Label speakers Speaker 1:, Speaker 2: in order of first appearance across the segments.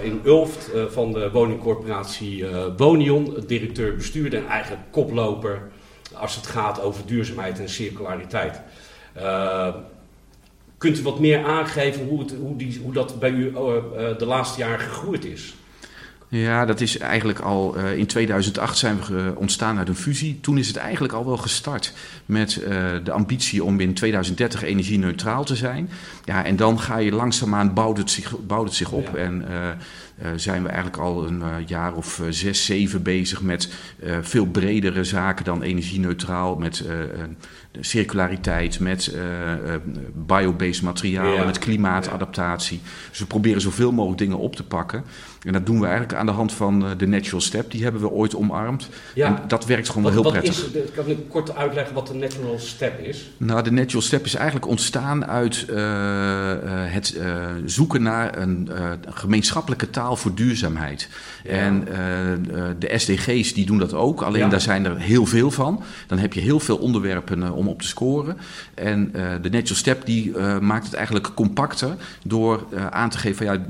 Speaker 1: in Ulft eh, van de woningcorporatie eh Wonion, directeur bestuurder en eigenlijk koploper als het gaat over duurzaamheid en circulariteit. Eh, kunt u wat meer aangeven hoe, het, hoe, die, hoe dat bij u de laatste jaren gegroeid is?
Speaker 2: Ja, dat is eigenlijk al eh, in 2008 zijn we ontstaan uit een fusie. Toen is het eigenlijk al wel gestart met eh, de ambitie om in 2030 energie-neutraal te zijn. Ja, en dan ga je langzaamaan bouwt het zich, bouwt het zich op.
Speaker 1: Ja.
Speaker 2: En eh, zijn we eigenlijk al een eh, jaar of eh, zes, zeven bezig met eh, veel bredere zaken dan energie-neutraal. Met eh, eh, circulariteit, met eh, eh, biobased materialen,
Speaker 1: Ja.
Speaker 2: met klimaatadaptatie. Dus we proberen zoveel mogelijk dingen op te pakken. En dat doen we eigenlijk aan de hand van eh, de Natural Step. Die hebben we ooit omarmd. En dat werkt gewoon wel heel
Speaker 1: wat
Speaker 2: prettig.
Speaker 1: Is, kan ik kort uitleggen wat de natural step is?
Speaker 2: Nou, de Natural Step is eigenlijk ontstaan uit eh, eh, het eh, zoeken naar een eh, gemeenschappelijke taal voor duurzaamheid.
Speaker 1: Ja.
Speaker 2: En eh, eh, de SDG's die doen dat ook, alleen
Speaker 1: Ja.
Speaker 2: daar zijn er heel veel van. Dan heb je heel veel onderwerpen eh, om op te scoren. En de Natural Step die maakt het eigenlijk compacter door aan te geven van ja,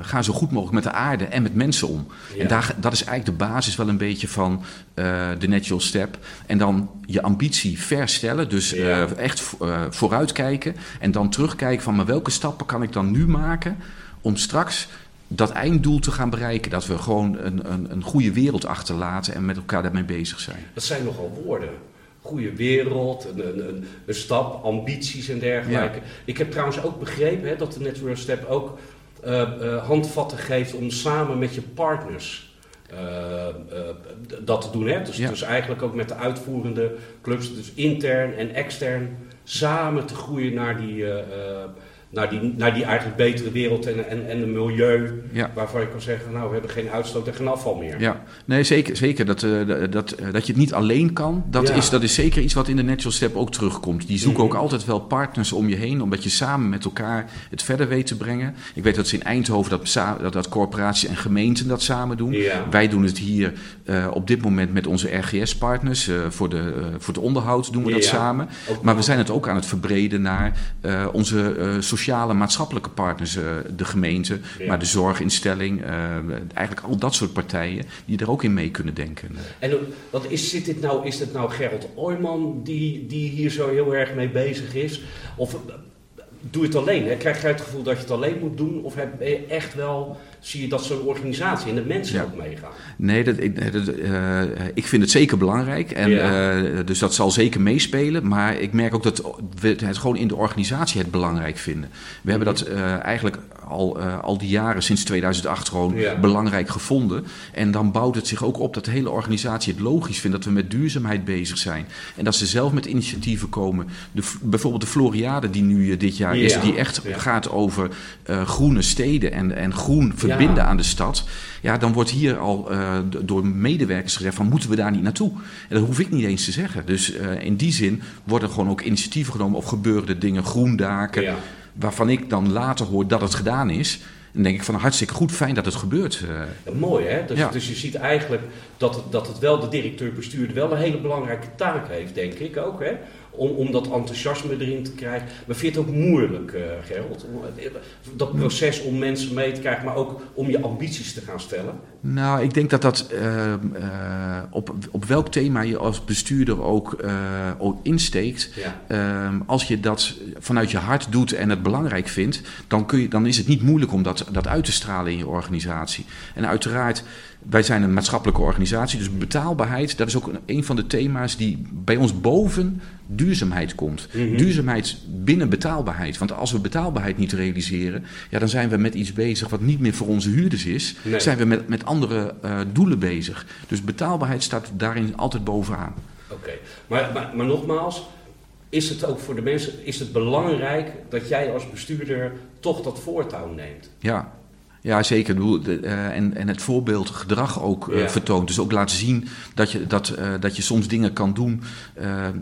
Speaker 2: ga zo goed mogelijk met de aarde en met mensen om.
Speaker 1: Ja.
Speaker 2: En daar, dat is eigenlijk de basis wel een beetje van de Natural Step. En dan je ambitie verstellen, dus echt vo- vooruitkijken. En dan terugkijken van maar welke stappen kan ik dan nu maken om straks dat einddoel te gaan bereiken. Dat we gewoon een, een, een goede wereld achterlaten en met elkaar daarmee bezig zijn.
Speaker 1: Dat zijn nogal woorden. Goede wereld, een, een, een, stap, ambities en dergelijke. Ik heb trouwens ook begrepen hè, dat de Natural Step ook eh, eh, handvatten geeft om samen met je partners eh, dat te doen. Hè? Dus,
Speaker 2: Ja.
Speaker 1: dus eigenlijk ook met de uitvoerende clubs, dus intern en extern, samen te groeien naar die, naar die, naar die eigenlijk betere wereld en, en, en een milieu
Speaker 2: Ja.
Speaker 1: waarvan je kan zeggen, nou we hebben geen uitstoot en geen afval meer.
Speaker 2: Ja, nee, zeker, zeker dat, eh, dat, eh, dat je het niet alleen kan. Dat,
Speaker 1: Ja.
Speaker 2: is, dat is zeker iets wat in de Natural Step ook terugkomt. Die zoeken
Speaker 1: Mhm.
Speaker 2: ook altijd wel partners om je heen, omdat je samen met elkaar het verder weet te brengen. Ik weet dat ze in Eindhoven dat, dat, dat corporaties en gemeenten dat samen doen.
Speaker 1: Ja.
Speaker 2: Wij doen het hier eh, op dit moment met onze RGS-partners. voor, de, voor het onderhoud doen we dat samen.
Speaker 1: Ook
Speaker 2: Maar we zijn het ook aan het verbreden naar onze eh, sociale maatschappelijke partners. eh, de gemeente,
Speaker 1: Ja.
Speaker 2: maar de zorginstelling. eh, eigenlijk al dat soort partijen die er ook in mee kunnen denken.
Speaker 1: En eh, wat is, zit dit nou, is het nou Gerald Ooyman die, die hier zo heel erg mee bezig is? Of doe je het alleen? Hè? Krijg jij het gevoel dat je het alleen moet doen? Of heb je echt wel, zie je dat zo'n organisatie en de mensen
Speaker 2: Ja.
Speaker 1: ook meegaan?
Speaker 2: Nee, dat, ik, dat, eh, ik vind het zeker belangrijk. En,
Speaker 1: Ja.
Speaker 2: eh, dus dat zal zeker meespelen. Maar ik merk ook dat we het gewoon in de organisatie het belangrijk vinden. We hebben dat eh, eigenlijk al, al die jaren sinds 2008 gewoon
Speaker 1: Ja.
Speaker 2: belangrijk gevonden. En dan bouwt het zich ook op dat de hele organisatie het logisch vindt dat we met duurzaamheid bezig zijn. En dat ze zelf met initiatieven komen. De, bijvoorbeeld de Floriade die nu dit jaar is, die echt gaat over groene steden en, en groen verbinden aan de stad. Ja, dan wordt hier al eh, door medewerkers gezegd van moeten we daar niet naartoe? En dat hoef ik niet eens te zeggen. Dus eh, in die zin worden gewoon ook initiatieven genomen of gebeuren er dingen, groendaken,
Speaker 1: Ja.
Speaker 2: waarvan ik dan later hoor dat het gedaan is. Dan denk ik van hartstikke goed, fijn dat het gebeurt. eh.
Speaker 1: Ja, mooi hè? Dus,
Speaker 2: Ja.
Speaker 1: dus je ziet eigenlijk dat het, dat het wel, de directeur-bestuurder wel een hele belangrijke taak heeft, denk ik ook hè? Om, dat enthousiasme erin te krijgen. Maar vind je het ook moeilijk, eh Gerald? Eh, Dat proces om mensen mee te krijgen, maar ook om je ambities te gaan stellen?
Speaker 2: Nou, ik denk dat dat eh, eh, op, op welk thema je als bestuurder ook, eh, ook insteekt.
Speaker 1: Ja.
Speaker 2: Ehm, als je dat vanuit je hart doet en het belangrijk vindt, dan, kun je, dan is het niet moeilijk om dat, dat uit te stralen in je organisatie. En uiteraard, wij zijn een maatschappelijke organisatie, dus betaalbaarheid, dat is ook een, van de thema's die bij ons boven duurzaamheid komt.
Speaker 1: Mhm.
Speaker 2: Duurzaamheid binnen betaalbaarheid. Want als we betaalbaarheid niet realiseren, ja, dan zijn we met iets bezig wat niet meer voor onze huurders is.
Speaker 1: Nee.
Speaker 2: Zijn we met, met andere eh, doelen bezig. Dus betaalbaarheid staat daarin altijd bovenaan.
Speaker 1: Oké, maar, maar, maar nogmaals, is het ook voor de mensen is het belangrijk dat jij als bestuurder toch dat voortouw neemt?
Speaker 2: Ja, ja zeker. Eh, en, en het voorbeeldgedrag ook eh,
Speaker 1: Ja.
Speaker 2: vertoont. Dus ook laten zien dat je, dat, dat je soms dingen kan doen.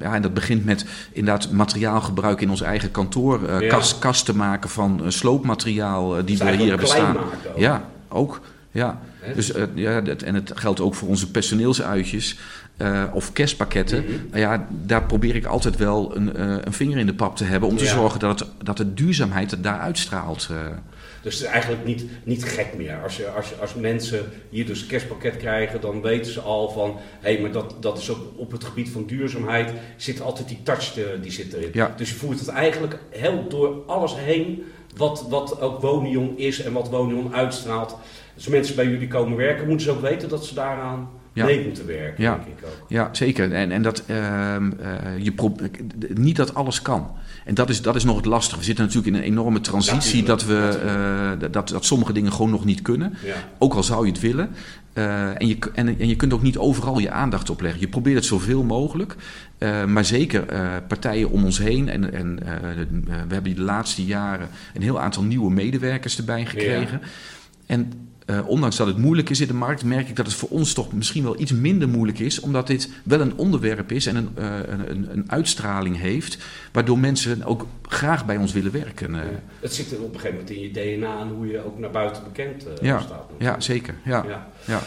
Speaker 2: Ja, en dat begint met inderdaad materiaalgebruik in ons eigen kantoor.
Speaker 1: Ja.
Speaker 2: kast, kast te maken van sloopmateriaal die
Speaker 1: Dus
Speaker 2: we hier hebben staan.
Speaker 1: maken ook.
Speaker 2: Ja, ook. Ja. Dus, eh, ja, dat, en het geldt ook voor onze personeelsuitjes eh, of kerstpakketten.
Speaker 1: Mhm.
Speaker 2: Ja, daar probeer ik altijd wel een, eh, een vinger in de pap te hebben om te
Speaker 1: Ja.
Speaker 2: zorgen dat, het, dat de duurzaamheid het daar uitstraalt.
Speaker 1: Dus het is eigenlijk niet, niet gek meer. Als, je, als, je, als mensen hier dus een kerstpakket krijgen, dan weten ze al van... hé, hey, maar dat, dat is ook op het gebied van duurzaamheid zit altijd die touch eh, die zit erin.
Speaker 2: Ja.
Speaker 1: Dus je voert het eigenlijk heel door alles heen wat, wat ook Wonion is en wat Wonion uitstraalt. Als mensen bij jullie komen werken, moeten ze ook weten dat ze daaraan
Speaker 2: Ja.
Speaker 1: mee moeten werken,
Speaker 2: Ja.
Speaker 1: denk ik ook.
Speaker 2: Ja, zeker. En, en dat, eh, je niet dat alles kan. En dat is, dat is nog het lastige. We zitten natuurlijk in een enorme transitie dat, we, eh, dat, dat sommige dingen gewoon nog niet kunnen.
Speaker 1: Ja.
Speaker 2: Ook al zou je het willen. Eh, en, je, en, en je kunt ook niet overal je aandacht op leggen. Je probeert het zoveel mogelijk. Maar zeker partijen om ons heen. En, en we hebben de laatste jaren een heel aantal nieuwe medewerkers erbij gekregen. En eh, ondanks dat het moeilijk is in de markt, merk ik dat het voor ons toch misschien wel iets minder moeilijk is. Omdat dit wel een onderwerp is en een, eh, een, een, uitstraling heeft. Waardoor mensen ook graag bij ons willen werken. eh.
Speaker 1: Het zit er op een gegeven moment in je DNA en hoe je ook naar buiten bekend
Speaker 2: Ja.
Speaker 1: staat.
Speaker 2: Ja, zeker. Ja,
Speaker 1: Ja.
Speaker 2: ja.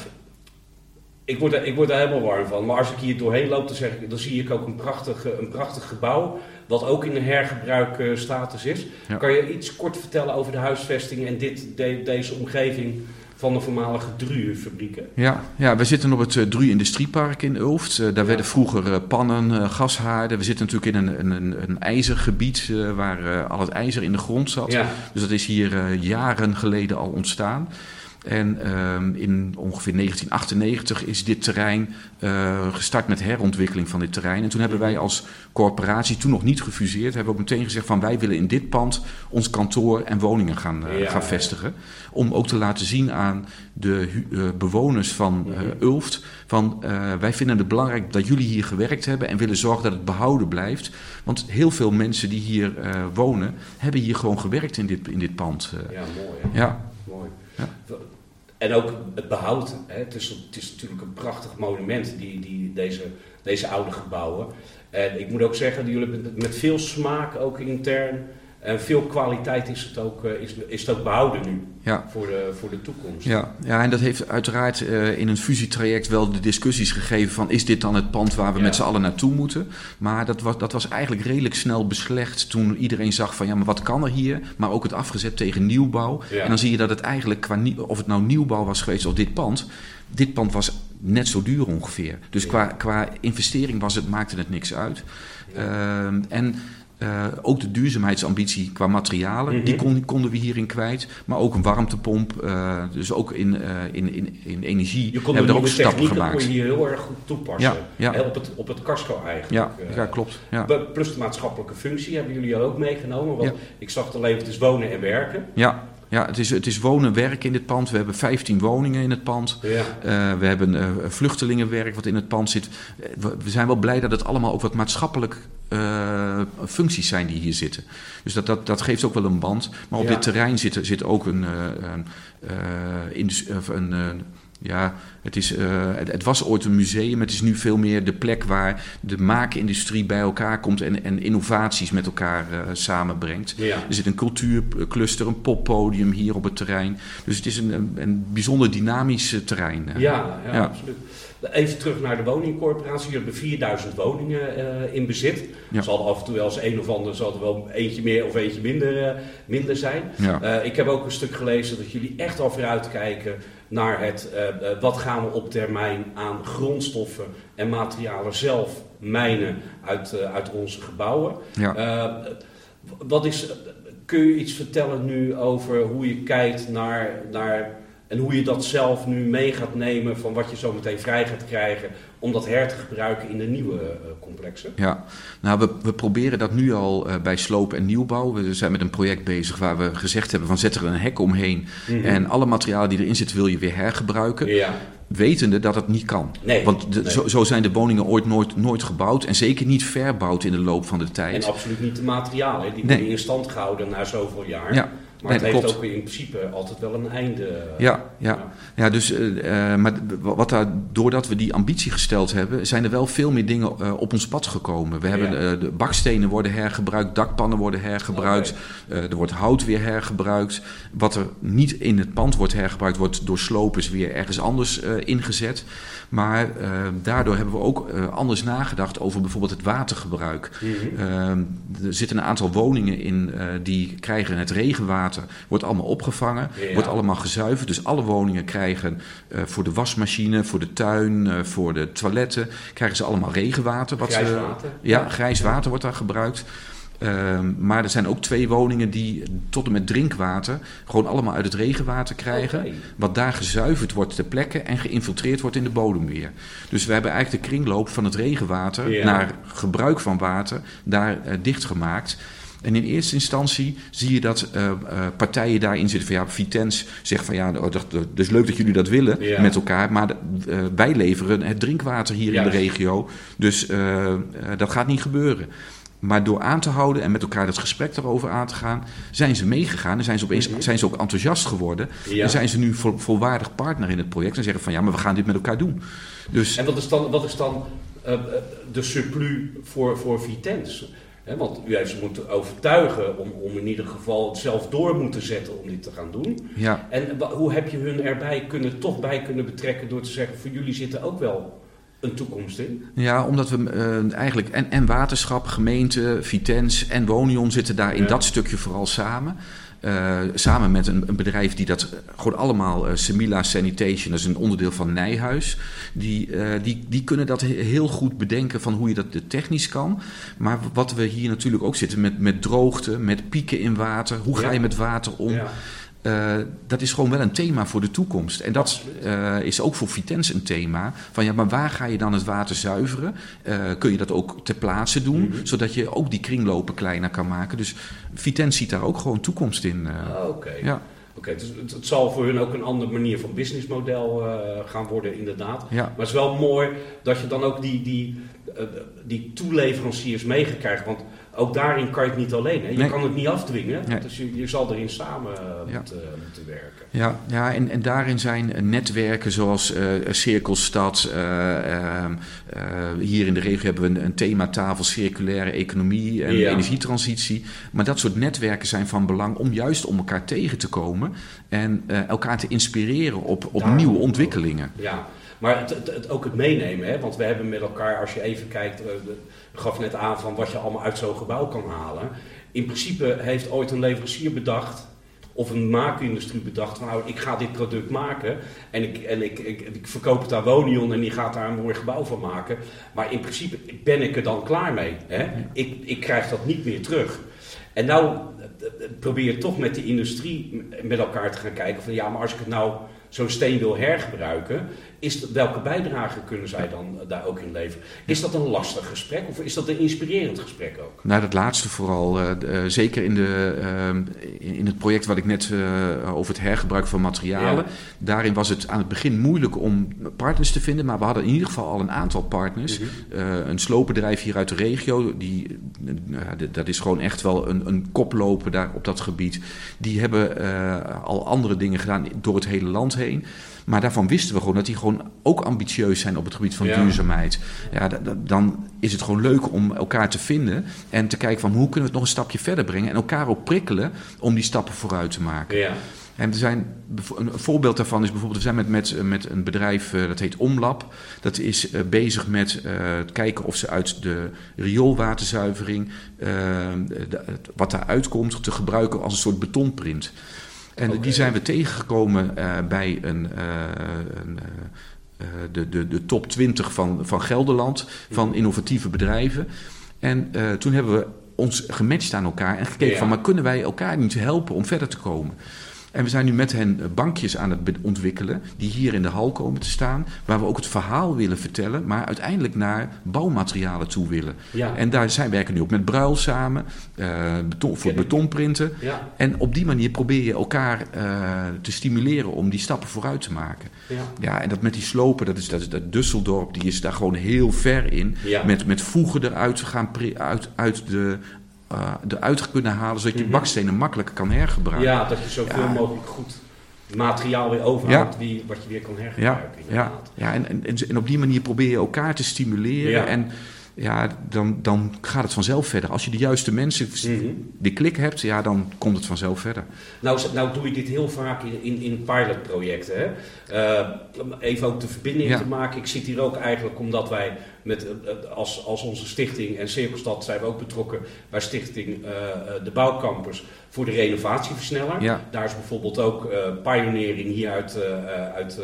Speaker 1: Ik word, ik word er helemaal warm van. Maar als ik hier doorheen loop, dan, zeg ik, dan zie ik ook een prachtig, een prachtig gebouw. Wat ook in een hergebruikstatus is.
Speaker 2: Ja.
Speaker 1: Kan je iets kort vertellen over de huisvesting en dit, de- deze omgeving van de voormalige Druurfabrieken?
Speaker 2: Ja, ja, we zitten op het uh, Dru Industriepark in Ulft. Eh, daar
Speaker 1: Ja.
Speaker 2: werden vroeger eh, pannen, eh, gashaarden. We zitten natuurlijk in een, een, een, een ijzergebied eh, waar eh, al het ijzer in de grond zat.
Speaker 1: Ja,
Speaker 2: Dus dat is hier eh, jaren geleden al ontstaan. En ehm, in ongeveer 1998 is dit terrein eh, gestart met herontwikkeling van dit terrein. En toen hebben wij als corporatie, toen nog niet gefuseerd, hebben we ook meteen gezegd van wij willen in dit pand ons kantoor en woningen gaan, eh,
Speaker 1: Ja,
Speaker 2: gaan vestigen. Om ook te laten zien aan de eh, bewoners van
Speaker 1: Mhm.
Speaker 2: Ulft van wij vinden het belangrijk dat jullie hier gewerkt hebben en willen zorgen dat het behouden blijft. Want heel veel mensen die hier wonen, hebben hier gewoon gewerkt in dit, in dit pand.
Speaker 1: ja mooi. Hè?
Speaker 2: ja.
Speaker 1: mooi.
Speaker 2: Ja.
Speaker 1: En ook het behoud. Hè? Het, is, het is natuurlijk een prachtig monument, die, die, deze, deze oude gebouwen. En ik moet ook zeggen, jullie hebben met veel smaak ook intern en veel kwaliteit is het ook, eh, is, is het ook behouden nu
Speaker 2: Ja.
Speaker 1: voor de, voor de toekomst.
Speaker 2: Ja, ja, en dat heeft uiteraard eh, in een fusietraject wel de discussies gegeven van is dit dan het pand waar we
Speaker 1: Ja.
Speaker 2: met z'n allen naartoe moeten? Maar dat was, dat was eigenlijk redelijk snel beslecht toen iedereen zag van ja, maar wat kan er hier? Maar ook het afgezet tegen nieuwbouw.
Speaker 1: Ja.
Speaker 2: En dan zie je dat het eigenlijk, qua, of het nou nieuwbouw was geweest of dit pand, dit pand was net zo duur ongeveer. Dus qua, qua investering was het, maakte het niks uit. Ehm, en eh, ook de duurzaamheidsambitie qua materialen,
Speaker 1: Mhm.
Speaker 2: die kon, konden we hierin kwijt. Maar ook een warmtepomp, eh, dus ook in, eh, in, in, in energie
Speaker 1: Je kon
Speaker 2: hebben we er ook stappen
Speaker 1: technieken kon
Speaker 2: gemaakt.
Speaker 1: je hier heel erg goed toepassen.
Speaker 2: Ja, ja.
Speaker 1: Op, het, op het casco eigenlijk.
Speaker 2: Ja, ja, klopt. Ja.
Speaker 1: Plus de maatschappelijke functie hebben jullie ook meegenomen. Want
Speaker 2: Ja.
Speaker 1: ik zag het alleen, het is wonen en werken.
Speaker 2: Ja, ja het, is, het is wonen, werken in dit pand. We hebben 15 woningen in het pand.
Speaker 1: Ja.
Speaker 2: Eh, we hebben eh, vluchtelingenwerk wat in het pand zit. Eh, we, we zijn wel blij dat het allemaal ook wat maatschappelijk eh, functies zijn die hier zitten. Dus dat, dat, dat geeft ook wel een band. Maar op
Speaker 1: Ja.
Speaker 2: dit terrein zit, zit ook een, eh, een, ja, het, is, eh, het, het was ooit een museum. Het is nu veel meer de plek waar de maakindustrie bij elkaar komt en, en innovaties met elkaar eh, samenbrengt.
Speaker 1: Ja.
Speaker 2: Er zit een cultuurcluster, een poppodium hier op het terrein. Dus het is een, bijzonder dynamisch eh, terrein.
Speaker 1: Ja, ja,
Speaker 2: Ja.
Speaker 1: absoluut. Even terug naar de woningcorporatie. Jullie hebben 4000 woningen in bezit.
Speaker 2: Ja.
Speaker 1: Zal af en toe wel eens een of ander zal er wel eentje meer of eentje minder, minder zijn. Ik heb ook een stuk gelezen dat jullie echt al vooruitkijken naar het eh, eh, wat gaan we op termijn aan grondstoffen en materialen zelf mijnen uit, eh, uit onze gebouwen.
Speaker 2: Ja.
Speaker 1: Wat is, kun je iets vertellen nu over hoe je kijkt naar, naar en hoe je dat zelf nu mee gaat nemen van wat je zo meteen vrij gaat krijgen om dat her te gebruiken in de nieuwe eh, complexen?
Speaker 2: Ja, nou, we, we proberen dat nu al eh, bij sloop en nieuwbouw. We zijn met een project bezig waar we gezegd hebben van zet er een hek omheen.
Speaker 1: Mhm.
Speaker 2: En alle materialen die erin zitten wil je weer hergebruiken.
Speaker 1: Ja,
Speaker 2: Wetende dat het niet kan.
Speaker 1: nee.
Speaker 2: Want de-
Speaker 1: nee.
Speaker 2: zo, zo zijn de woningen ooit nooit, nooit gebouwd. En zeker niet verbouwd in de loop van de
Speaker 1: En
Speaker 2: tijd.
Speaker 1: absoluut niet de materialen. Die
Speaker 2: Nee.
Speaker 1: worden in stand gehouden na zoveel jaar.
Speaker 2: Ja,
Speaker 1: maar
Speaker 2: nee,
Speaker 1: het heeft
Speaker 2: klopt.
Speaker 1: ook in principe altijd wel een einde.
Speaker 2: Ja, ja. Ja, dus, eh, eh, maar wat daar, doordat we die ambitie gesteld hebben, zijn er wel veel meer dingen eh, op ons pad gekomen. We hebben
Speaker 1: Ja.
Speaker 2: eh, de bakstenen worden hergebruikt, dakpannen worden hergebruikt, eh, er wordt hout weer hergebruikt. Wat er niet in het pand wordt hergebruikt, wordt door slopers weer ergens anders eh, ingezet. Maar eh, daardoor hebben we ook eh, anders nagedacht over bijvoorbeeld het watergebruik.
Speaker 1: Mhm.
Speaker 2: Ehm, er zitten een aantal woningen in eh, die krijgen het regenwater wordt allemaal opgevangen,
Speaker 1: Ja.
Speaker 2: wordt allemaal gezuiverd. Dus alle woningen krijgen eh, voor de wasmachine, voor de tuin, eh, voor de toiletten, krijgen ze allemaal regenwater. Wat
Speaker 1: Grijs water.
Speaker 2: Ja, grijs water wordt daar gebruikt. Ehm, maar er zijn ook twee woningen die tot en met drinkwater gewoon allemaal uit het regenwater krijgen. Wat daar gezuiverd wordt ter plekke en geïnfiltreerd wordt in de bodem weer. Dus we hebben eigenlijk de kringloop van het regenwater
Speaker 1: Ja.
Speaker 2: naar gebruik van water daar eh, dichtgemaakt. En in eerste instantie zie je dat eh, eh, partijen daarin zitten. Van ja, Vitens zegt van ja, oh, dat, dat is leuk dat jullie dat willen
Speaker 1: Ja.
Speaker 2: met elkaar. Maar eh, wij leveren het drinkwater hier in de regio. Dus dat gaat niet gebeuren. Maar door aan te houden en met elkaar het gesprek daarover aan te gaan, zijn ze meegegaan en zijn ze, opeens,
Speaker 1: Mhm.
Speaker 2: zijn ze ook enthousiast geworden.
Speaker 1: Ja.
Speaker 2: En zijn ze nu vol, volwaardig partner in het project en zeggen van ja, maar we gaan dit met elkaar doen. Dus
Speaker 1: En wat is dan, wat is dan de surplus voor, voor Vitens? Want u heeft ze moeten overtuigen om, om in ieder geval het zelf door moeten zetten om dit te gaan doen.
Speaker 2: ja,
Speaker 1: En hoe heb je hun erbij kunnen, toch bij kunnen betrekken door te zeggen, voor jullie zit er ook wel een toekomst in?
Speaker 2: ja omdat we eh, eigenlijk en, en waterschap, gemeente, Vitens en Wonion zitten daar in
Speaker 1: Ja.
Speaker 2: dat stukje vooral samen. Eh, samen met een, een bedrijf die dat gewoon allemaal, eh, Semila Sanitation, dat is een onderdeel van Nijhuis. Die, eh, die, die kunnen dat he- heel goed bedenken van hoe je dat technisch kan. Maar wat we hier natuurlijk ook zitten met, met droogte, met pieken in water. Hoe ga
Speaker 1: Ja.
Speaker 2: je met water om?
Speaker 1: Ja.
Speaker 2: Eh, dat is gewoon wel een thema voor de toekomst. En dat eh, is ook voor Vitens een thema. Van ja, maar waar ga je dan het water zuiveren? Eh, kun je dat ook ter plaatse doen,
Speaker 1: Mhm.
Speaker 2: zodat je ook die kringlopen kleiner kan maken? Dus Vitens ziet daar ook gewoon toekomst in.
Speaker 1: Ah, Oké.
Speaker 2: ja,
Speaker 1: Oké, dus het, het zal voor hun ook een andere manier van businessmodel gaan worden, inderdaad.
Speaker 2: ja.
Speaker 1: Maar het is wel mooi dat je dan ook die, die, die toeleveranciers meegekrijgt. Want ook daarin kan je het niet alleen. Hè? Je
Speaker 2: Nee.
Speaker 1: kan het niet afdwingen.
Speaker 2: Nee.
Speaker 1: Dus je, je zal erin samen eh,
Speaker 2: Ja.
Speaker 1: moeten, moeten werken.
Speaker 2: Ja, ja en, en daarin zijn eh, netwerken zoals eh Cirkelstad. eh, ehm, eh, hier in de regio hebben we een, een thematafel circulaire economie en
Speaker 1: Ja.
Speaker 2: energietransitie. Maar dat soort netwerken zijn van belang om juist om elkaar tegen te komen en eh, elkaar te inspireren op, op
Speaker 1: Daarom
Speaker 2: nieuwe ontwikkelingen.
Speaker 1: Ja, maar het, het, ook het meenemen. Hè? Want we hebben met elkaar, als je even kijkt, ik gaf net aan van wat je allemaal uit zo'n gebouw kan halen. In principe heeft ooit een leverancier bedacht, of een maakindustrie bedacht, van nou, ik ga dit product maken en, ik, en ik, ik, ik verkoop het aan Wonion en die gaat daar een mooi gebouw van maken. Maar in principe ben ik er dan klaar mee. Hè? Ik, ik krijg dat niet meer terug. En nou eh, eh, probeer je toch met de industrie met elkaar te gaan kijken van ja, maar als ik het nou zo'n steen wil hergebruiken, is welke bijdrage kunnen zij dan eh, daar ook in leveren? Is dat een lastig gesprek of is dat een inspirerend gesprek ook?
Speaker 2: Nou, dat laatste vooral. eh, eh, zeker in, de, ehm, in het project wat ik net over het hergebruik van materialen.
Speaker 1: Ja.
Speaker 2: Daarin was het aan het begin moeilijk om partners te vinden. Maar we hadden in ieder geval al een aantal partners.
Speaker 1: Mhm.
Speaker 2: Een sloopbedrijf hier uit de regio. Die, dat is gewoon echt wel een, een koploper daar op dat gebied. Die hebben al andere dingen gedaan door het hele land heen. Maar daarvan wisten we gewoon dat die gewoon ook ambitieus zijn op het gebied van
Speaker 1: Ja.
Speaker 2: duurzaamheid. Ja, dan is het gewoon leuk om elkaar te vinden en te kijken van hoe kunnen we het nog een stapje verder brengen en elkaar ook prikkelen om die stappen vooruit te maken.
Speaker 1: Ja,
Speaker 2: En er zijn, een voorbeeld daarvan is bijvoorbeeld, we zijn met, met, met een bedrijf eh, dat heet Omlab. Dat is eh, bezig met het kijken of ze uit de rioolwaterzuivering, de- wat daaruit komt, te gebruiken als een soort betonprint. En die zijn we tegengekomen eh, bij een, eh, een, eh, de, de, de top 20 van, van Gelderland, van innovatieve bedrijven. En toen hebben we ons gematcht aan elkaar en gekeken
Speaker 1: Ja.
Speaker 2: van, maar kunnen wij elkaar niet helpen om verder te komen? En we zijn nu met hen eh, bankjes aan het ontwikkelen, die hier in de hal komen te staan, waar we ook het verhaal willen vertellen, maar uiteindelijk naar bouwmaterialen toe willen.
Speaker 1: ja,
Speaker 2: En daar zijn werken nu ook met Bruil samen, eh, beton, voor betonprinten.
Speaker 1: ja,
Speaker 2: En op die manier probeer je elkaar eh, te stimuleren om die stappen vooruit te maken.
Speaker 1: ja.
Speaker 2: Ja, en dat met die slopen, dat is, dat is dat Düsseldorp, die is daar gewoon heel ver in. Met, met voegen eruit gaan pri- uit, uit de, eh eruit kunnen halen, zodat je
Speaker 1: Mhm.
Speaker 2: bakstenen makkelijker kan hergebruiken.
Speaker 1: ja, dat je zoveel
Speaker 2: Ja.
Speaker 1: mogelijk goed materiaal weer overhoudt wie, wat je weer kan
Speaker 2: ja,
Speaker 1: hergebruiken.
Speaker 2: ja,
Speaker 1: inderdaad.
Speaker 2: ja en, en, en op die manier probeer je elkaar te stimuleren.
Speaker 1: Ja.
Speaker 2: En ja, dan, dan gaat het vanzelf verder. Als je de juiste mensen,
Speaker 1: Mhm.
Speaker 2: die klik hebt, ja, dan komt het vanzelf verder.
Speaker 1: Nou, nou doe je dit heel vaak in, in, in pilotprojecten. Hè? Eh, even ook de verbinding
Speaker 2: Ja.
Speaker 1: te maken. Ik zit hier ook eigenlijk omdat wij met, eh, eh, als, als onze stichting en Cirkelstad zijn we ook betrokken bij stichting de Bouwcampus voor de renovatieversneller.
Speaker 2: Ja.
Speaker 1: Daar is bijvoorbeeld ook eh pioneering hier uit, uit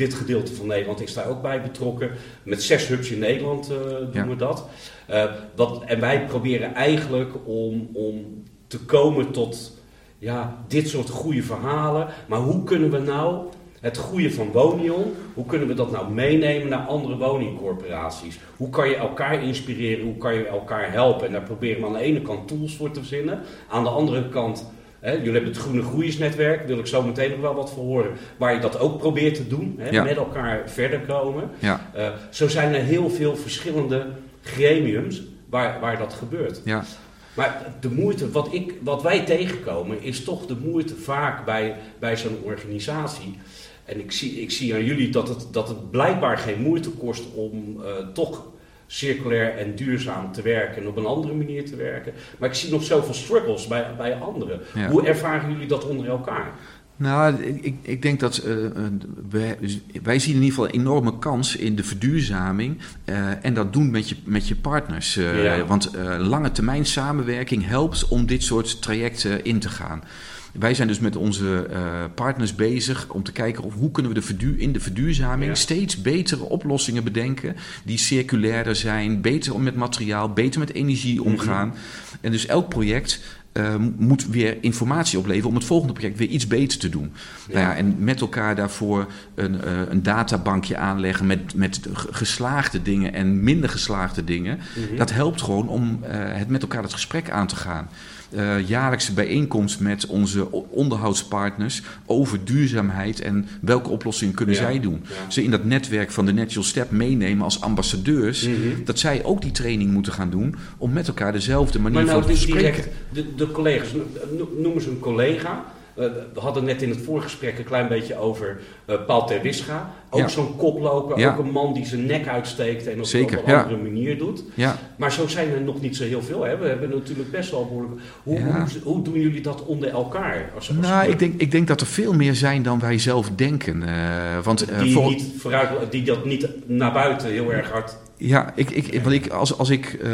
Speaker 1: dit gedeelte van Nederland is daar ook bij betrokken. Met zes hubs in Nederland eh, doen
Speaker 2: Ja.
Speaker 1: we dat. Eh, wat, en wij proberen eigenlijk om, om te komen tot ja, dit soort goede verhalen. Maar hoe kunnen we nou het goede van Wonion, hoe kunnen we dat nou meenemen naar andere woningcorporaties? Hoe kan je elkaar inspireren? Hoe kan je elkaar helpen? En daar proberen we aan de ene kant tools voor te verzinnen. Aan de andere kant, hè, jullie hebben het Groene Groeiersnetwerk, daar wil ik zo meteen nog wel wat voor horen. Waar je dat ook probeert te doen, hè,
Speaker 2: Ja.
Speaker 1: met elkaar verder komen.
Speaker 2: Ja,
Speaker 1: Eh, zo zijn er heel veel verschillende gremiums waar, waar dat gebeurt.
Speaker 2: ja,
Speaker 1: Maar de moeite, wat, ik, wat wij tegenkomen, is toch de moeite vaak bij, bij zo'n organisatie. En ik zie, ik zie aan jullie dat het, dat het blijkbaar geen moeite kost om eh, toch circulair en duurzaam te werken en op een andere manier te werken. Maar ik zie nog zoveel struggles bij, bij anderen.
Speaker 2: Ja.
Speaker 1: Hoe ervaren jullie dat onder elkaar?
Speaker 2: Nou, ik, ik denk dat eh, wij, wij zien in ieder geval een enorme kans in de verduurzaming. eh, en dat doen met je, met je partners.
Speaker 1: Ja.
Speaker 2: Want lange termijn samenwerking helpt om dit soort trajecten in te gaan. Wij zijn dus met onze eh, partners bezig om te kijken of hoe kunnen we de in de verduurzaming
Speaker 1: Ja.
Speaker 2: steeds betere oplossingen bedenken die circulairder zijn, beter om met materiaal, beter met energie omgaan. En dus elk project eh, moet weer informatie opleveren om het volgende project weer iets beter te doen.
Speaker 1: Ja.
Speaker 2: Nou ja, en met elkaar daarvoor een, eh, een databankje aanleggen met, met geslaagde dingen en minder geslaagde dingen.
Speaker 1: Mhm.
Speaker 2: Dat helpt gewoon om het met elkaar het gesprek aan te gaan. Eh, jaarlijkse bijeenkomst met onze onderhoudspartners over duurzaamheid en welke oplossingen kunnen
Speaker 1: Ja.
Speaker 2: zij doen.
Speaker 1: Ja.
Speaker 2: Ze in dat netwerk van de Natural Step meenemen als ambassadeurs.
Speaker 1: Mhm.
Speaker 2: Dat zij ook die training moeten gaan doen om met elkaar dezelfde manier
Speaker 1: Maar nou
Speaker 2: van
Speaker 1: di-
Speaker 2: spreken.
Speaker 1: direct, de, de collega's, no- noem eens een collega. Eh, we hadden net in het voorgesprek een klein beetje over eh, Paul Terwisga. Ook
Speaker 2: Ja.
Speaker 1: zo'n koploper,
Speaker 2: Ja.
Speaker 1: ook een man die zijn nek uitsteekt en op,
Speaker 2: Zeker,
Speaker 1: op een
Speaker 2: ja.
Speaker 1: andere manier doet.
Speaker 2: Ja,
Speaker 1: Maar zo zijn er nog niet zo heel veel. Hè? We hebben natuurlijk best wel behoorlijk... Hoe, hoe, hoe doen jullie dat onder elkaar? Als, als
Speaker 2: nou, ik denk, ik denk dat er veel meer zijn dan wij zelf denken. Eh, want
Speaker 1: die,
Speaker 2: voor-
Speaker 1: niet vooruit, die dat niet naar buiten heel erg hard...
Speaker 2: Ja, ik, ik, want ik, als, als ik eh,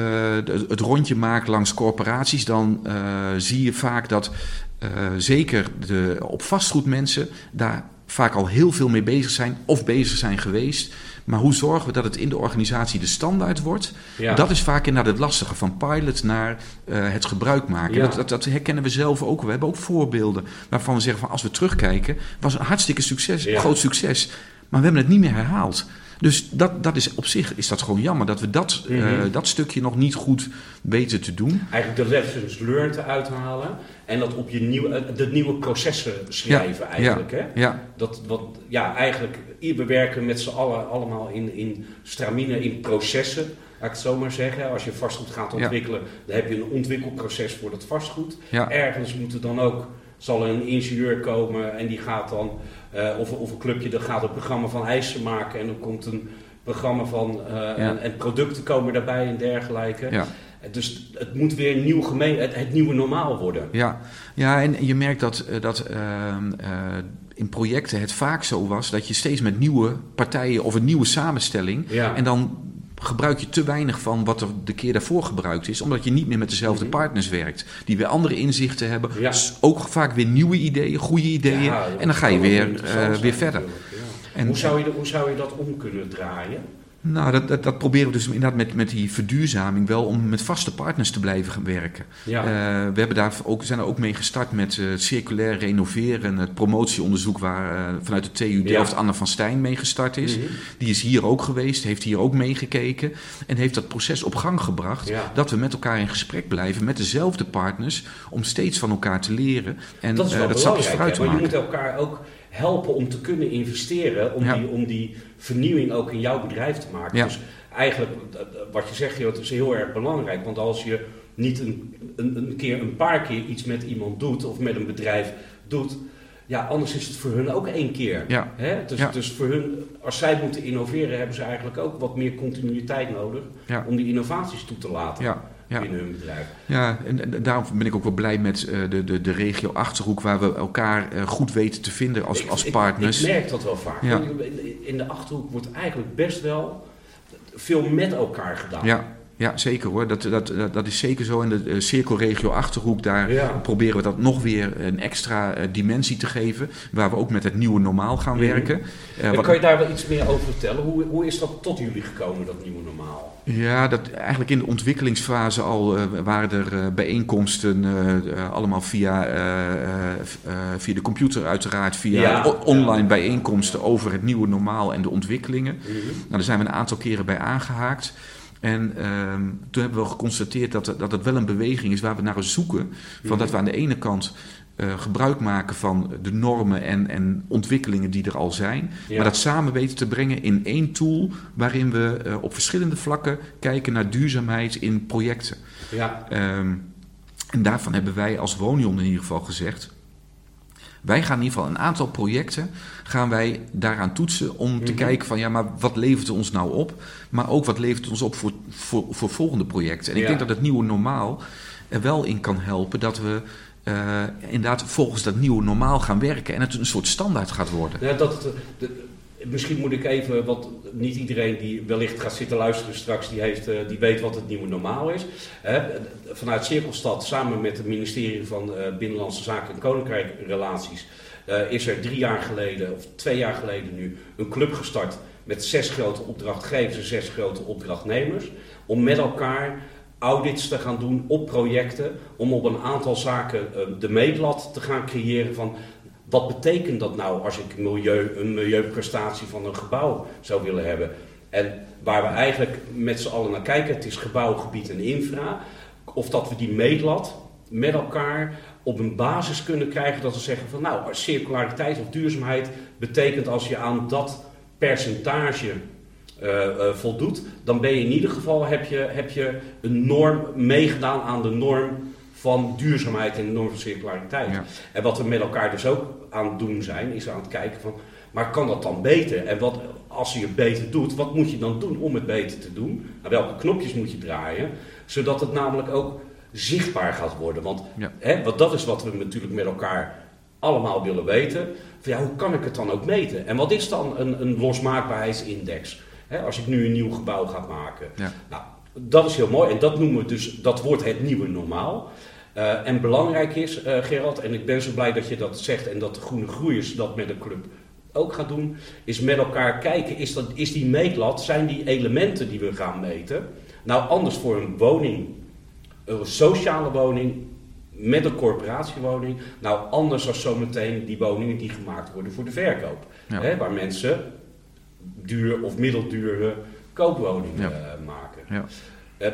Speaker 2: het rondje maak langs corporaties, dan eh, zie je vaak dat eh, zeker de op vastgoed mensen daar vaak al heel veel mee bezig zijn of bezig zijn geweest. Maar hoe zorgen we dat het in de organisatie de standaard wordt?
Speaker 1: Ja.
Speaker 2: Dat is vaak inderdaad het lastige van pilot naar het gebruik maken.
Speaker 1: Ja.
Speaker 2: Dat, dat, dat herkennen we zelf ook. We hebben ook voorbeelden waarvan we zeggen van als we terugkijken, was een hartstikke succes,
Speaker 1: Ja.
Speaker 2: groot succes. Maar we hebben het niet meer herhaald. Dus dat, dat is op zich is dat gewoon jammer dat we dat, eh,
Speaker 1: Mhm.
Speaker 2: dat stukje nog niet goed weten te doen.
Speaker 1: Eigenlijk de lessons learned te uithalen. En dat op je nieuwe, eh, de nieuwe processen schrijven eigenlijk. Hè?
Speaker 2: Ja,
Speaker 1: Dat, wat, ja, eigenlijk, we werken met z'n allen allemaal in, in stramine, in processen. Laat ik het zo maar zeggen. Als je vastgoed gaat
Speaker 2: Ja.
Speaker 1: ontwikkelen, dan heb je een ontwikkelproces voor dat vastgoed.
Speaker 2: ja,
Speaker 1: Ergens moet er dan ook, zal een ingenieur komen en die gaat dan, eh, of, of een clubje, dat gaat een programma van eisen maken. En dan komt een programma van, eh, en, en producten komen daarbij en dergelijke.
Speaker 2: ja.
Speaker 1: Dus het moet weer een nieuw gemeen, het, het nieuwe normaal worden.
Speaker 2: Ja, ja en je merkt dat, eh, dat ehm, eh, in projecten het vaak zo was dat je steeds met nieuwe partijen of een nieuwe samenstelling.
Speaker 1: Ja.
Speaker 2: En dan gebruik je te weinig van wat er de keer daarvoor gebruikt is, omdat je niet meer met dezelfde
Speaker 1: Mhm.
Speaker 2: partners werkt. Die weer andere inzichten hebben.
Speaker 1: Ja.
Speaker 2: S- Ook vaak weer nieuwe ideeën, goede ideeën.
Speaker 1: Ja,
Speaker 2: en dan ga je weer,
Speaker 1: interessant
Speaker 2: eh, weer verder. En,
Speaker 1: hoe, zou je, hoe zou je dat om kunnen draaien?
Speaker 2: Nou, dat, dat, dat proberen we dus inderdaad met, met die verduurzaming wel om met vaste partners te blijven gaan werken.
Speaker 1: Ja.
Speaker 2: Eh, we hebben daar ook, zijn er ook mee gestart met eh, circulair renoveren, het promotieonderzoek waar eh, vanuit de TU Delft
Speaker 1: Ja.
Speaker 2: Anne van Stijn mee gestart is.
Speaker 1: Mhm.
Speaker 2: Die is hier ook geweest, heeft hier ook meegekeken en heeft dat proces op gang gebracht.
Speaker 1: Ja.
Speaker 2: Dat we met elkaar in gesprek blijven met dezelfde partners om steeds van elkaar te leren en
Speaker 1: dat is wel
Speaker 2: dat stapjes vooruit te
Speaker 1: want je
Speaker 2: maken.
Speaker 1: moet elkaar ook helpen om te kunnen investeren, om,
Speaker 2: Ja.
Speaker 1: die, om die vernieuwing ook in jouw bedrijf te maken.
Speaker 2: Ja.
Speaker 1: Dus eigenlijk, wat je zegt, het is heel erg belangrijk. Want als je niet een, een, een keer, een paar keer iets met iemand doet, of met een bedrijf doet, ja, anders is het voor hun ook één keer.
Speaker 2: Ja.
Speaker 1: Hè? Dus,
Speaker 2: Ja.
Speaker 1: dus voor hun, als zij moeten innoveren, hebben ze eigenlijk ook wat meer continuïteit nodig om die innovaties toe te laten
Speaker 2: Ja, ja.
Speaker 1: binnen hun bedrijf.
Speaker 2: Ja, en, en daarom ben ik ook wel blij met eh, de, de, de regio Achterhoek, waar we elkaar eh, goed weten te vinden als,
Speaker 1: Ik-
Speaker 2: als partners.
Speaker 1: Ik, merk dat wel vaak.
Speaker 2: Ja.
Speaker 1: In de achterhoek wordt eigenlijk best wel veel met elkaar gedaan.
Speaker 2: Ja, ja, zeker hoor. Dat, dat, dat, dat is zeker zo. In de eh, cirkelregio Achterhoek, daar
Speaker 1: Ja.
Speaker 2: proberen we dat nog weer een extra eh, dimensie te geven. Waar we ook met het nieuwe normaal gaan
Speaker 1: Mhm.
Speaker 2: werken.
Speaker 1: En
Speaker 2: wat-
Speaker 1: kan je daar wel iets meer over vertellen? Hoe, hoe is dat tot jullie gekomen, dat nieuwe normaal?
Speaker 2: Ja, dat, eigenlijk in de ontwikkelingsfase al waren er bijeenkomsten, allemaal via, via de computer uiteraard, via
Speaker 1: Ja,
Speaker 2: online bijeenkomsten over het nieuwe normaal en de ontwikkelingen. Nou, daar zijn we een aantal keren bij aangehaakt. En ehm, toen hebben we geconstateerd dat, dat het wel een beweging is waar we naar zoeken. Van
Speaker 1: Mhm.
Speaker 2: dat we aan de ene kant eh, gebruik maken van de normen en, en ontwikkelingen die er al zijn.
Speaker 1: Ja.
Speaker 2: Maar dat samen weten te brengen in één tool waarin we eh, op verschillende vlakken kijken naar duurzaamheid in projecten.
Speaker 1: Ja,
Speaker 2: Ehm, en daarvan hebben wij als Wonion in ieder geval gezegd. Wij gaan in ieder geval een aantal projecten gaan wij daaraan toetsen om te
Speaker 1: Mhm.
Speaker 2: kijken van ja, maar wat levert het ons nou op? Maar ook wat levert het ons op voor, voor, voor volgende projecten? En ik
Speaker 1: Ja.
Speaker 2: denk dat het nieuwe normaal er wel in kan helpen dat we eh, inderdaad volgens dat nieuwe normaal gaan werken en het een soort standaard gaat worden.
Speaker 1: Ja, dat, het, de- misschien moet ik even, want niet iedereen die wellicht gaat zitten luisteren straks, die, heeft, eh, die weet wat het nieuwe normaal is. Vanuit Cirkelstad, samen met het ministerie van eh, Binnenlandse Zaken en Koninkrijkrelaties, eh, is er drie jaar geleden, of twee jaar geleden nu, een club gestart met zes grote opdrachtgevers en zes grote opdrachtnemers. Om met elkaar audits te gaan doen op projecten, om op een aantal zaken de meetlat te gaan creëren van wat betekent dat nou als ik milieu, een milieuprestatie van een gebouw zou willen hebben? En waar we eigenlijk met z'n allen naar kijken, het is gebouw, gebied en infra. Of dat we die meetlat met elkaar op een basis kunnen krijgen dat we zeggen van nou, circulariteit of duurzaamheid betekent als je aan dat percentage eh, eh, voldoet, dan ben je in ieder geval heb je, heb je een norm meegedaan aan de norm van duurzaamheid en de norm van circulariteit.
Speaker 2: Ja.
Speaker 1: En wat we met elkaar dus ook aan het doen zijn, is aan het kijken van, maar kan dat dan beter? En wat, als je het beter doet, wat moet je dan doen om het beter te doen? Aan welke knopjes moet je draaien? Zodat het namelijk ook zichtbaar gaat worden. Want
Speaker 2: Ja.
Speaker 1: hè, want dat is wat we natuurlijk met elkaar allemaal willen weten. Van, ja, hoe kan ik het dan ook meten? En wat is dan een, een losmaakbaarheidsindex? Hè, als ik nu een nieuw gebouw ga maken.
Speaker 2: Ja.
Speaker 1: Nou, dat is heel mooi. En dat noemen we dus, dat wordt het nieuwe normaal. Eh, en belangrijk is, eh, Gerald, en ik ben zo blij dat je dat zegt en dat de Groene Groeiers dat met de club ook gaat doen, is met elkaar kijken, is, dat, is die meetlat, zijn die elementen die we gaan meten, nou anders voor een woning, een sociale woning, met een corporatiewoning, nou anders dan zometeen die woningen die gemaakt worden voor de verkoop.
Speaker 2: Ja.
Speaker 1: Hè, waar mensen duur of middeldure koopwoningen
Speaker 2: Ja.
Speaker 1: eh, maken.
Speaker 2: Ja.
Speaker 1: Eh,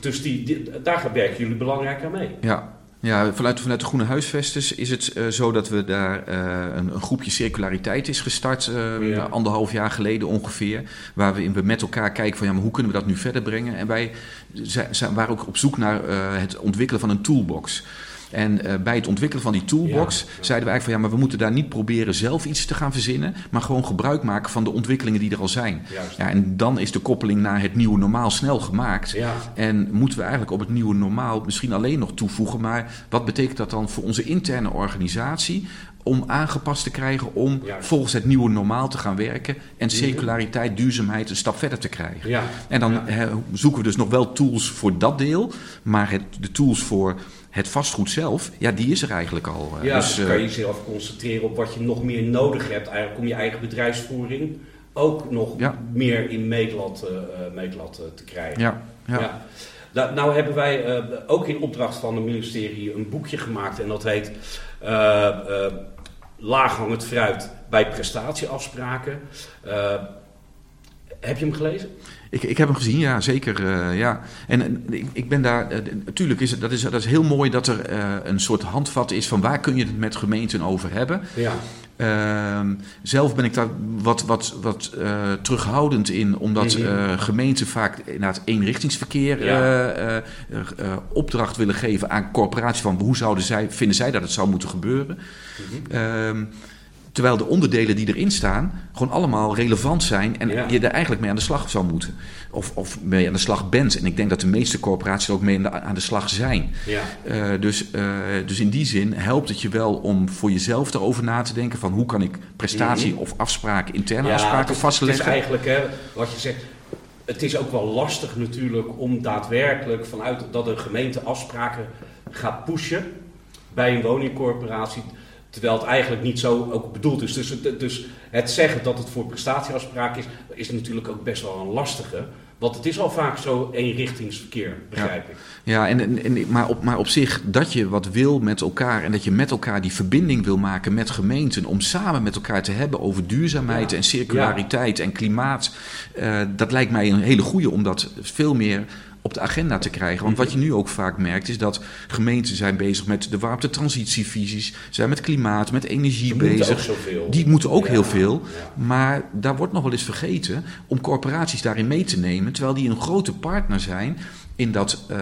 Speaker 1: dus die, die- daar werken jullie belangrijk aan mee.
Speaker 2: Ja, ja vanuit, vanuit de Groene Huisvesters is het eh, zo dat we daar eh, een, een groepje circulariteit is gestart,
Speaker 1: Ja.
Speaker 2: anderhalf jaar geleden ongeveer. Waar we, in, we met elkaar kijken van ja, maar hoe kunnen we dat nu verder brengen? En wij zijn, zijn, waren ook op zoek naar het ontwikkelen van een toolbox. En eh, bij het ontwikkelen van die toolbox
Speaker 1: Ja,
Speaker 2: zeiden we eigenlijk van ja, maar we moeten daar niet proberen zelf iets te gaan verzinnen, maar gewoon gebruik maken van de ontwikkelingen die er al zijn.
Speaker 1: Juist.
Speaker 2: Ja, en dan is de koppeling naar het nieuwe normaal snel gemaakt.
Speaker 1: Ja.
Speaker 2: En moeten we eigenlijk op het nieuwe normaal misschien alleen nog toevoegen, maar wat betekent dat dan voor onze interne organisatie om aangepast te krijgen om
Speaker 1: Juist.
Speaker 2: volgens het nieuwe normaal te gaan werken en circulariteit, duurzaamheid een stap verder te krijgen.
Speaker 1: Ja.
Speaker 2: En dan
Speaker 1: Ja.
Speaker 2: zoeken we dus nog wel tools voor dat deel, maar het, de tools voor het vastgoed zelf, ja, die is er eigenlijk al. eh.
Speaker 1: Ja, dus,
Speaker 2: dus,
Speaker 1: kan
Speaker 2: eh,
Speaker 1: je jezelf concentreren op wat je nog meer nodig hebt eigenlijk om je eigen bedrijfsvoering ook nog
Speaker 2: Ja.
Speaker 1: meer in meetlat, eh, eh, eh, te krijgen.
Speaker 2: ja, ja.
Speaker 1: Nou, nou hebben wij eh, ook in opdracht van het ministerie een boekje gemaakt en dat heet eh eh, Laaghangend fruit bij prestatieafspraken. Eh, heb je hem gelezen?
Speaker 2: Ik, ik heb hem gezien, ja, zeker. Uh, ja. En ik, ik ben daar, uh, natuurlijk is het, dat is, dat is heel mooi dat er uh, een soort handvat is van waar kun je het met gemeenten over hebben.
Speaker 1: Ja.
Speaker 2: Ehm, zelf ben ik daar wat, wat, wat terughoudend in, omdat gemeenten vaak inderdaad eenrichtingsverkeer ja. opdracht willen geven aan corporaties van hoe zouden zij, vinden zij dat het zou moeten gebeuren. Mm -hmm. Terwijl de onderdelen die erin staan gewoon allemaal relevant zijn en ja. je er eigenlijk mee aan de slag zou moeten. Of, of mee aan de slag bent. En ik denk dat de meeste corporaties er ook mee aan de slag zijn.
Speaker 1: Ja.
Speaker 2: Uh, dus, uh, dus in die zin helpt het je wel om voor jezelf erover na te denken van hoe kan ik prestatie of afspraken, interne
Speaker 1: ja,
Speaker 2: afspraken
Speaker 1: het,
Speaker 2: vastleggen.
Speaker 1: Het is eigenlijk hè, wat je zegt. Het is ook wel lastig natuurlijk om daadwerkelijk vanuit dat een gemeente afspraken gaat pushen bij een woningcorporatie Terwijl het eigenlijk niet zo ook bedoeld is. Dus het, dus het zeggen dat het voor prestatieafspraak is, is natuurlijk ook best wel een lastige. Want het is al vaak zo eenrichtingsverkeer, begrijp
Speaker 2: ja.
Speaker 1: ik.
Speaker 2: Ja, en, en, maar, op, maar op zich dat je wat wil met elkaar en dat je met elkaar die verbinding wil maken met gemeenten om samen met elkaar te hebben over duurzaamheid
Speaker 1: Ja.
Speaker 2: en circulariteit en klimaat. eh, dat lijkt mij een hele goede om dat veel meer op de agenda te krijgen. Want wat je nu ook vaak merkt is dat gemeenten zijn bezig met de warmtetransitievisies, zijn met klimaat, met energie
Speaker 1: moeten
Speaker 2: bezig.
Speaker 1: ook zoveel.
Speaker 2: Die moeten ook
Speaker 1: Ja,
Speaker 2: heel veel.
Speaker 1: ja.
Speaker 2: Maar daar wordt nog wel eens vergeten om corporaties daarin mee te nemen. Terwijl die een grote partner zijn in dat eh,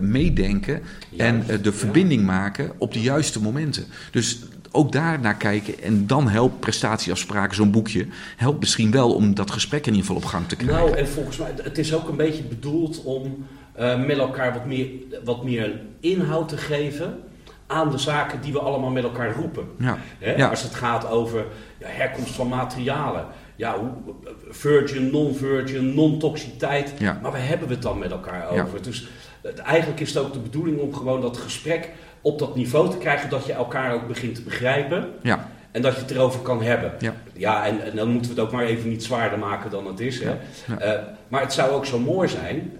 Speaker 2: meedenken en eh, de
Speaker 1: ja.
Speaker 2: verbinding maken op de juiste momenten. Dus ook daar naar kijken en dan helpt prestatieafspraken, zo'n boekje, helpt misschien wel om dat gesprek in ieder geval op gang te krijgen.
Speaker 1: Nou, en volgens mij, het is ook een beetje bedoeld om eh, met elkaar wat meer, wat meer inhoud te geven aan de zaken die we allemaal met elkaar roepen.
Speaker 2: ja.
Speaker 1: Hè?
Speaker 2: Ja.
Speaker 1: Als het gaat over ja, herkomst van materialen, ja, hoe, virgin, non-virgin, non-toxiteit,
Speaker 2: Ja.
Speaker 1: maar waar hebben we het dan met elkaar over? Dus het, eigenlijk is het ook de bedoeling om gewoon dat gesprek op dat niveau te krijgen dat je elkaar ook begint te begrijpen.
Speaker 2: Ja.
Speaker 1: En dat je het erover kan hebben.
Speaker 2: Ja.
Speaker 1: en, en dan moeten we het ook maar even niet zwaarder maken dan het is. Hè?
Speaker 2: Ja, ja.
Speaker 1: Eh, maar het zou ook zo mooi zijn.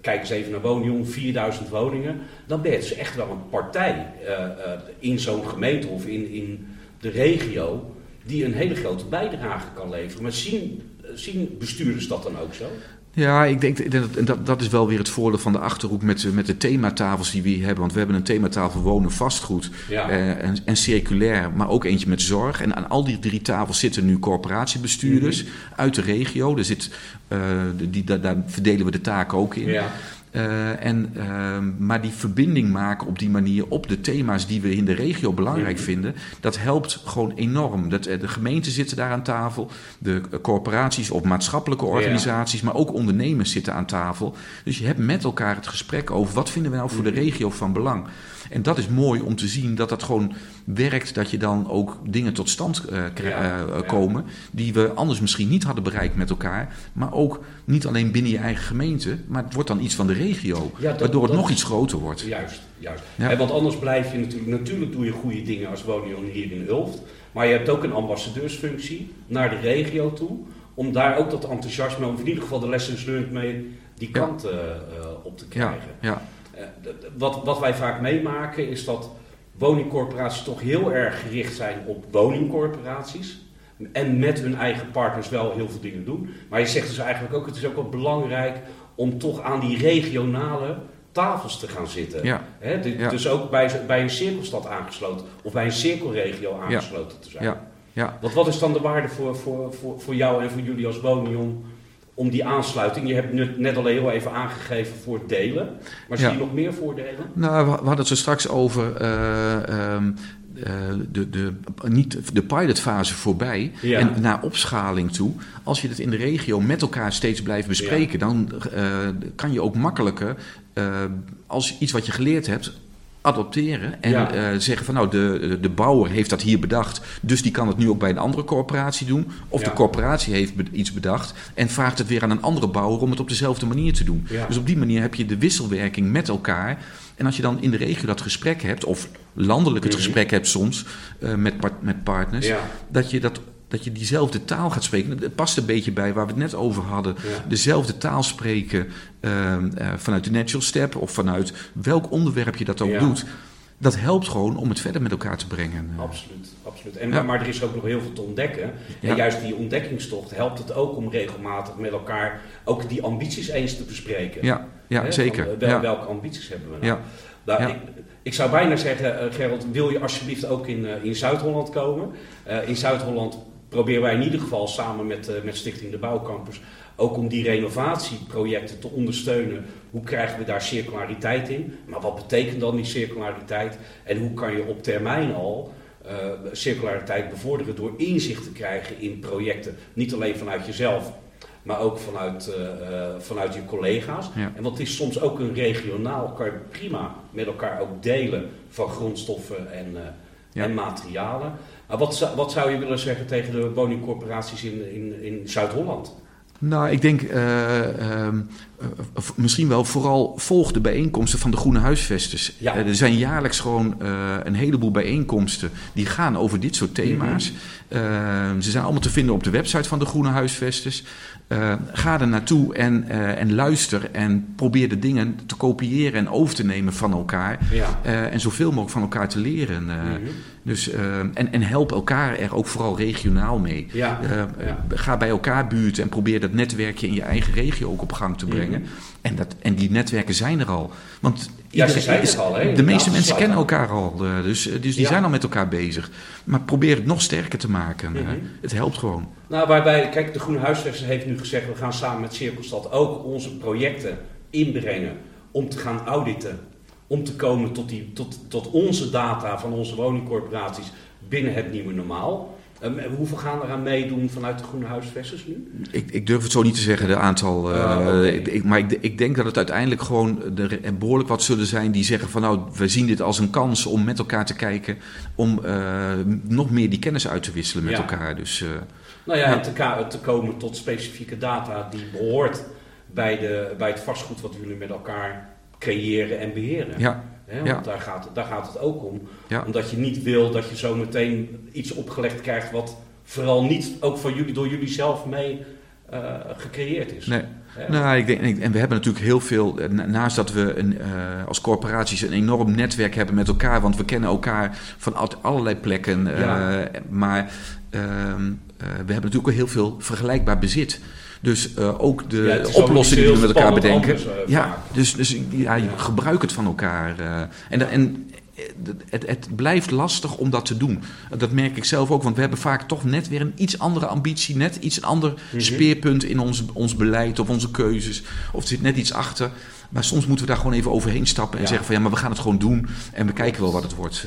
Speaker 1: Kijk eens even naar Woningjon, 4000 woningen. Dan ben je dus echt wel een partij eh, eh, in zo'n gemeente of in, in de regio. die een hele grote bijdrage kan leveren. Maar zien, zien bestuurders dat dan ook zo?
Speaker 2: Ja, ik denk ik denk dat, dat dat is wel weer het voordeel van de achterhoek met, met de thematafels die we hier hebben. Want we hebben een thematafel wonen vastgoed
Speaker 1: Ja.
Speaker 2: eh, en, en circulair, maar ook eentje met zorg. En aan al die drie tafels zitten nu corporatiebestuurders
Speaker 1: Mhm.
Speaker 2: uit de regio. Er zit, eh, die, daar, daar verdelen we de taken ook in.
Speaker 1: Ja.
Speaker 2: Eh, en, ehm, maar die verbinding maken op die manier op de thema's die we in de regio belangrijk vinden, dat helpt gewoon enorm. Dat, eh, de gemeenten zitten daar aan tafel, de corporaties of maatschappelijke
Speaker 1: Ja.
Speaker 2: organisaties, maar ook ondernemers zitten aan tafel. Dus je hebt met elkaar het gesprek over wat vinden we nou voor de regio van belang. En dat is mooi om te zien dat dat gewoon werkt, dat je dan ook dingen tot stand
Speaker 1: ja.
Speaker 2: komen die we anders misschien niet hadden bereikt met elkaar. Maar ook niet alleen binnen je eigen gemeente, maar het wordt dan iets van de regio.
Speaker 1: Ja, dat-
Speaker 2: waardoor het
Speaker 1: dat
Speaker 2: nog iets groter wordt.
Speaker 1: Juist, juist.
Speaker 2: Ja.
Speaker 1: En want anders blijf je natuurlijk... Natuurlijk doe je goede dingen als Wonion hier in Ulft. Maar je hebt ook een ambassadeursfunctie naar de regio toe. Om daar ook dat enthousiasme, of in ieder geval de lessons learned mee die kant eh, eh, op te krijgen.
Speaker 2: ja,
Speaker 1: d- wat, wat wij vaak meemaken is dat woningcorporaties toch heel erg gericht zijn op woningcorporaties. En met hun eigen partners wel heel veel dingen doen. Maar je zegt dus eigenlijk ook, het is ook wel belangrijk om toch aan die regionale tafels te gaan zitten.
Speaker 2: ja, Ja.
Speaker 1: Dus ook bij, bij een cirkelstad aangesloten of bij een cirkelregio aangesloten te zijn.
Speaker 2: ja, ja.
Speaker 1: Want wat is dan de waarde voor, voor, voor, voor jou en voor jullie als Wonion om die aansluiting? Je hebt net, al heel even aangegeven voor het delen. Maar zie
Speaker 2: Ja.
Speaker 1: je nog meer voordelen?
Speaker 2: Nou, we hadden het straks over eh, ehm, eh, de, de, niet de pilotfase voorbij
Speaker 1: Ja.
Speaker 2: en naar opschaling toe. Als je het in de regio met elkaar steeds blijft bespreken, dan eh, kan je ook makkelijker, eh, als iets wat je geleerd hebt, adopteren en
Speaker 1: Ja.
Speaker 2: eh, zeggen van nou de, de bouwer heeft dat hier bedacht, dus die kan het nu ook bij een andere corporatie doen. Of
Speaker 1: Ja.
Speaker 2: de corporatie heeft be- iets bedacht en vraagt het weer aan een andere bouwer om het op dezelfde manier te doen.
Speaker 1: Ja.
Speaker 2: Dus op die manier heb je de wisselwerking met elkaar. En als je dan in de regio dat gesprek hebt, of landelijk het
Speaker 1: Mhm.
Speaker 2: gesprek hebt soms eh, met, met partners, dat, je dat, dat je diezelfde taal gaat spreken. Het past een beetje bij waar we het net over hadden.
Speaker 1: Ja.
Speaker 2: Dezelfde taal spreken ehm, eh, vanuit de natural step of vanuit welk onderwerp je dat ook
Speaker 1: Ja.
Speaker 2: doet. dat helpt gewoon om het verder met elkaar te brengen.
Speaker 1: Absoluut, absoluut. En, ja. Maar er is ook nog heel veel te ontdekken. En juist die ontdekkingstocht helpt het ook om regelmatig met elkaar ook die ambities eens te bespreken.
Speaker 2: Ja, ja zeker.
Speaker 1: wel, welke ambities hebben we nou? nou ik, ik, zou bijna zeggen, uh, Gerald, wil je alsjeblieft ook in, in Zuid-Holland komen? Uh, in Zuid-Holland proberen wij in ieder geval samen met, met Stichting de Bouwcampus ook om die renovatieprojecten te ondersteunen. Hoe krijgen we daar circulariteit in? Maar wat betekent dan die circulariteit? En hoe kan je op termijn al uh, circulariteit bevorderen door inzicht te krijgen in projecten? Niet alleen vanuit jezelf, maar ook vanuit, uh, uh, vanuit je collega's. Ja. En wat is soms ook een regionaal, kan je prima met elkaar ook delen van grondstoffen en, ja. en materialen. Wat, wat zou je willen zeggen tegen de woningcorporaties in, in, in Zuid-Holland?
Speaker 2: Nou, ik denk uh, uh, misschien wel vooral volg de bijeenkomsten van de Groene Huisvesters. Ja. Uh, er zijn jaarlijks gewoon een heleboel bijeenkomsten die gaan over dit soort thema's. Mm ze zijn allemaal te vinden op de website van de Groene Huisvesters. ga er naartoe en, en luister en probeer de dingen te kopiëren en over te nemen van elkaar. Ja. en zoveel mogelijk van elkaar te leren. Mm -hmm. Dus, uh, en, en help elkaar er ook vooral regionaal mee. Ja, uh, ja. Ga bij elkaar buurten en probeer dat netwerkje in je eigen regio ook op gang te brengen. En, dat, en die netwerken zijn er al. Want
Speaker 1: ja, ze zijn er al. Hè?
Speaker 2: De meeste mensen kennen elkaar al. Uh, dus, dus die zijn al met elkaar bezig. Maar probeer het nog sterker te maken. Mm -hmm. Het helpt gewoon.
Speaker 1: Nou, waarbij, kijk, de Groene Huisvester heeft nu gezegd... we gaan samen met Cirkelstad ook onze projecten inbrengen om te gaan auditen om te komen tot, die, tot, tot onze data van onze woningcorporaties binnen het nieuwe normaal. Um, hoeveel gaan er aan meedoen vanuit de Groene Huisvesters nu?
Speaker 2: Ik, ik, durf het zo niet te zeggen, de aantal. Uh, uh, okay. ik, maar ik, ik, denk dat het uiteindelijk gewoon er behoorlijk wat zullen zijn die zeggen van nou, we zien dit als een kans om met elkaar te kijken, om uh, nog meer die kennis uit te wisselen met ja. elkaar. Dus,
Speaker 1: nou ja, en te, te, komen tot specifieke data die behoort bij, de, bij het vastgoed wat jullie met elkaar creëren en beheren. Ja. He, want ja. daar, gaat, daar gaat het ook om. Omdat je niet wil dat je zo meteen iets opgelegd krijgt wat vooral niet ook van jullie, door jullie zelf mee uh, gecreëerd is.
Speaker 2: Nee. Ja. Nou, ik denk, en we hebben natuurlijk heel veel, naast dat we een, uh, als corporaties een enorm netwerk hebben met elkaar, want we kennen elkaar van allerlei plekken. Uh. Maar uh, we hebben natuurlijk ook heel veel vergelijkbaar bezit. Dus uh, ook de ja, oplossingen die we met elkaar bedenken. Anders, uh, ja, dus, dus ja, je ja. gebruik het van elkaar. Uh, en, en het, het, blijft lastig om dat te doen. Dat merk ik zelf ook, want we hebben vaak toch net weer een iets andere ambitie, net iets een ander -hmm. speerpunt in ons, ons beleid of onze keuzes. Of er zit net iets achter. Maar soms moeten we daar gewoon even overheen stappen en ja. zeggen van ja, maar we gaan het gewoon doen en we kijken wel wat het wordt.